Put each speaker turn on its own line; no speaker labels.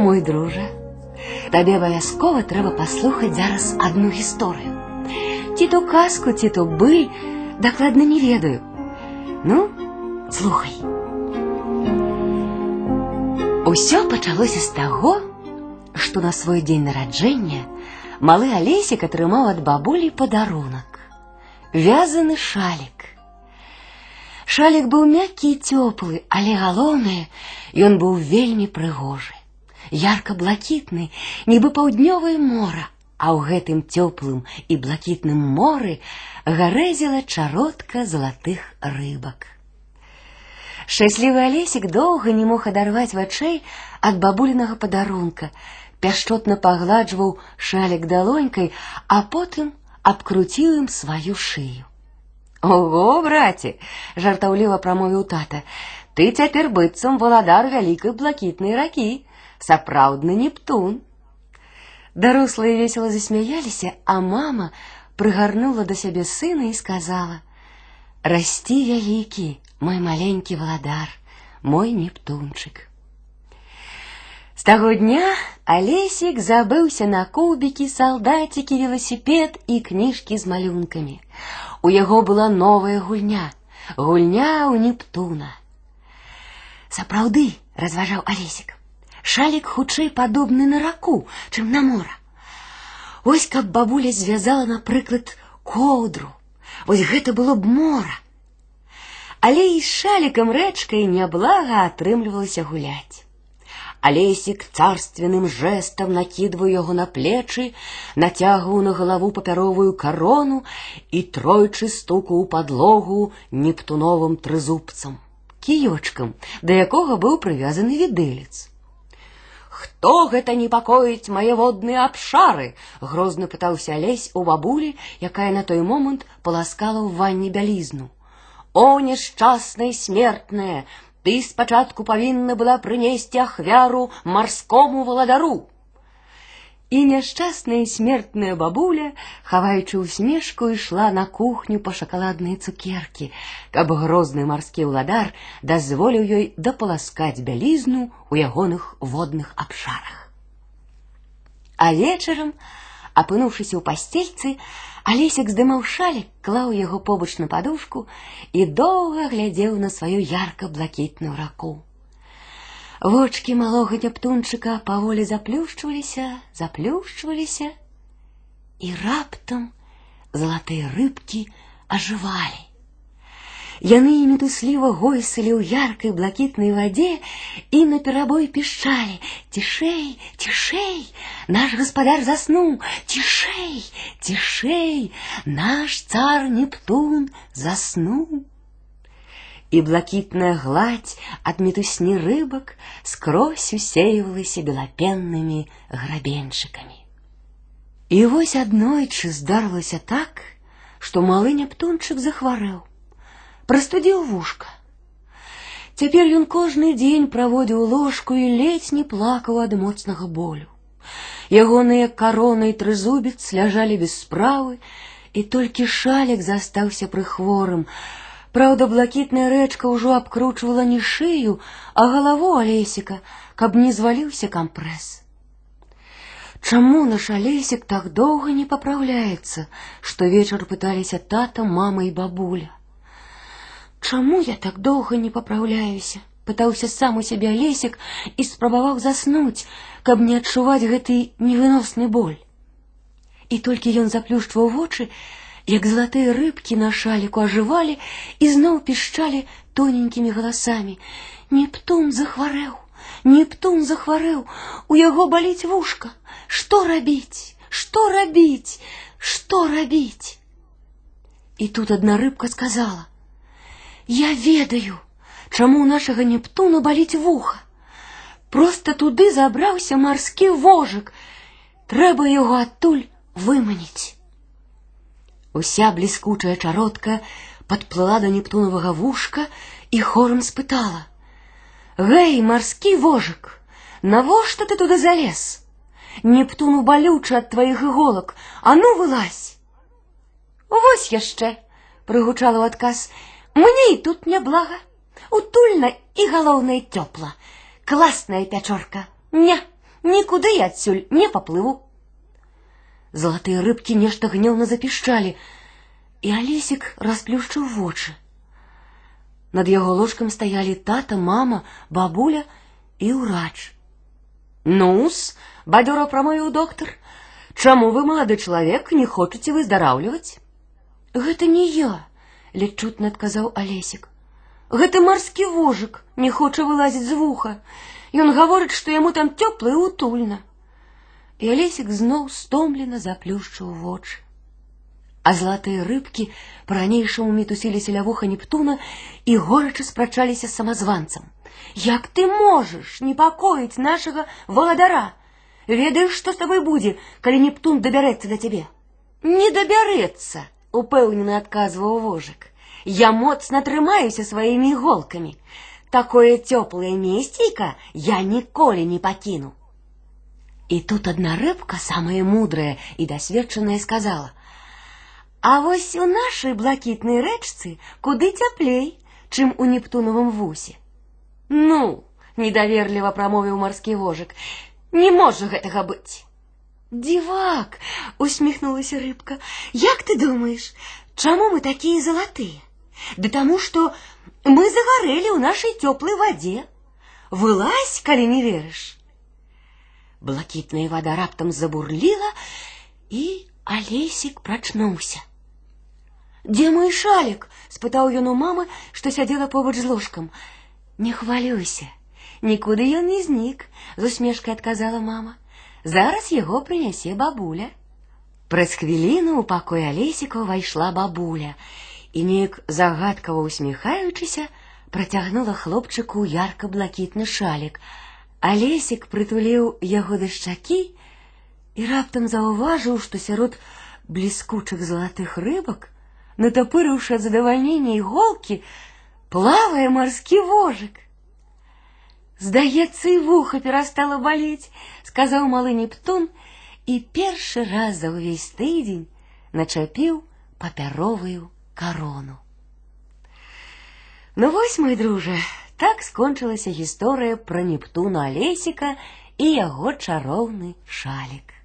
мой дружа, табе абавязкова трэба паслухаць зараз адну гісторыю. Ці то казку, ці то быль, дакладна не ведаю. Ну, слухай. Усё пачалося з таго, што на свой дзень нараджэння малы алесік атрымаў ад бабулі падарунак. Вязаны шалік. Шалік быў мяккі і цёплы, але галоўнае, ён быў вельмі прыгожы. Ярка-блакітны, нібы паўднёвае мора, а ў гэтым цёплым і блакітным моры гарэзіла чаротка залатых рыбак. Шчаслівы алесік доўга не мог адарваць вачэй ад бабулінага падарунка, пяшчотна пагладжваў шалік далонькай, а потым абкруціў ім сваю шыю. Ого, браце, жартаўліва прамовіў тата. Ты цяпер быццам валадар вялікай блакітнай ракі, сапраўдны нептун. Дарослыя весела засмяяліся, а мама прыгарнула да сябе сына і сказала: « Расці вялікі, мой маленькі валадар, мой нептунчык. З таго дня Алесік забыўся на кубікі, салдацікі, веласіпед і кніжкі з малюнкамі. У яго была новая гульня, гульня ў Нептуна. Сапраўды, разважаў Алесік, шалік хутчэй падобны на раку, чым на мора. Вось каб бабуля звязала, напрыклад, коўдру, вось гэта было б мора. Але і з шалікам рэчкай няблага атрымлівалася гуляць. Олесик царственным жестом накидывал его на плечи, натягивал на голову папяровую корону и тройчы стукаў у подлогу нептуновым трызубцам, кіёчкам, да якога быў прывязаны відэлец. Хто гэта непакоіць мае водныя абшары? грозна пытаўся алесь у бабулі, якая на той момант паласкала ў ванне бялізну. О, няшчаснае смертнае, ты спачатку павінна была прынесці ахвяру марскому валадару. І няшчасная смертная бабуля, хаваючы усмешку, ішла на кухню па шакаладныя цукеркі, каб грозны марскі ўладар дазволіў ёй дапаласкаць бялізну ў ягоных водных абшарах. А вечарам, апынуўшыся ў пасцельцы, Алесік здымаў шалік, клаў яго побач на падушку і доўга глядзеў на сваю ярка-блакітную раку. Вочкі малога няптунчыка паволі заплюшчваліся, заплюшчваліся, і раптам залатыя рыбкі ажывалі. Яны мітусліва гойсалі ў яркай блакітнай вадзе і наперабой пішчалі: цішэй, цішэй, наш гаспадар заснуў, цішэй, цішэй, наш цар Нептун заснуў. І блакітная гладь ад мітусні рыбак скрозь усеивалася белапеннымі грабенчыкамі. І вось аднойчы здарылася так, што малы Нептунчык захварэў прастудзіў вушка. Цяпер ён кожны дзень праводзіў ложку і ледзь не плакаў ад моцнага болю. Ягоныя карона і трызубец ляжалі без справы, і толькі шалік застаўся прыхворым. Праўда, блакітная рэчка ўжо абкручвала не шыю, а галаву алесіка, каб не зваліўся кампрэс. Чаму наш алесік так доўга не папраўляецца, што вечар пыталіся тата, мама і бабуля. Чаму я так доўга не папраўляюся? Пытаўся сам у сябе алесік і спрабаваў заснуць, каб не адчуваць гэты невыносны боль. І толькі ён заплюшчваў вочы, як залатыя рыбкі на шаліку ажывалі і зноў пішчалі тоненькімі галасамі: Нептун захварэў, Нептун захварэў, у яго баліць вушка, што рабіць, што рабіць, што рабіць? І тут адна рыбка сказала: Я ведаю, чаму у нашага Нептуна баліць вуха. Просто туды забраўся марскі вожык. Трэба яго адтуль выманіць. Уся бліскучая чаротка падплыла да нептунавага вушка і хорам спытала: « Гэй, марскі вожык, навошта ты туды залез? Нептуну балюча ад тваіх іголак, а ну вылазь. Вось яшчэ, прыгучала ў адказ мне і тут няблага. Утульна і галоўнае цёпла. Класная пячорка. Не, Нікуды я адсюль не паплыву. Золотые рыбки нешта гневно запищали, и Олесик расплющил вочы. Над яго ложкам стаялі тата, мама, бабуля і ўрач. Ну-с, бадёра прамовіў доктар, чаму вы, малады чалавек, не хочаце выздараўліваць? Гэта не я, ледь чутна адказаў Алесік. Гэта марскі вожык не хоча вылазіць з вуха. Ён гаворыць, што яму там цёпла і утульна. І Алесік зноў стомлена заплюшчыў вочы. А золотые рыбкі по-ранейшаму мітусіліся ля вуха Нептуна і горача спрачаліся з самазванцам. Як ты можаш непакоіць нашага валадара? Ведаеш, што з табой будзе, калі Нептун дабярэцца да цябе? Не дабярэцца, упэўнена адказваў вожык. Я моцна трымаюся сваімі іголкамі. Такое цёплае месцейка я ніколі не пакіну. І тут адна рыбка, самая мудрая і дасведчаная, сказала: « А вось у нашай блакітнай рэчцы куды цяплей, чым у нептунавым вусе. Ну, недаверліва прамовіў марскі вожык, не можа гэтага быць. Дзівак, усміхнулася рыбка. Як ты думаеш, чаму мы такія залатыя? Да таму, што мы загарэлі ў нашай цёплай вадзе. Вылазь, калі не верыш. Блакітная вада раптам забурліла, і Алесік прачнуўся. Дзе мой шалік? спытаў ён у мамы, што сядзела побач з ложкам. Не хвалюйся, нікуды ён не знік, з усмешкай адказала мама. Зараз яго прынясе бабуля. Праз хвіліну ў пакой Алесіка ўвайшла бабуля і неяк загадкава усміхаючыся, працягнула хлопчыку ярка-блакітны шалік. Алесік прытуліў яго да шчакі і раптам заўважыў, што сярод бліскучых залатых рыбак, натапырыўшы ад задавальнення іголкі, плавае марскі вожык. Здаецца, і вуха перастала балець, сказаў малы Нептун і першы раз за ўвесь тыдзень начапіў папяровую корону. Ну вось мой дружа, так скончылася гісторыя пра Нептуна Алесіка і яго чароўны шалік.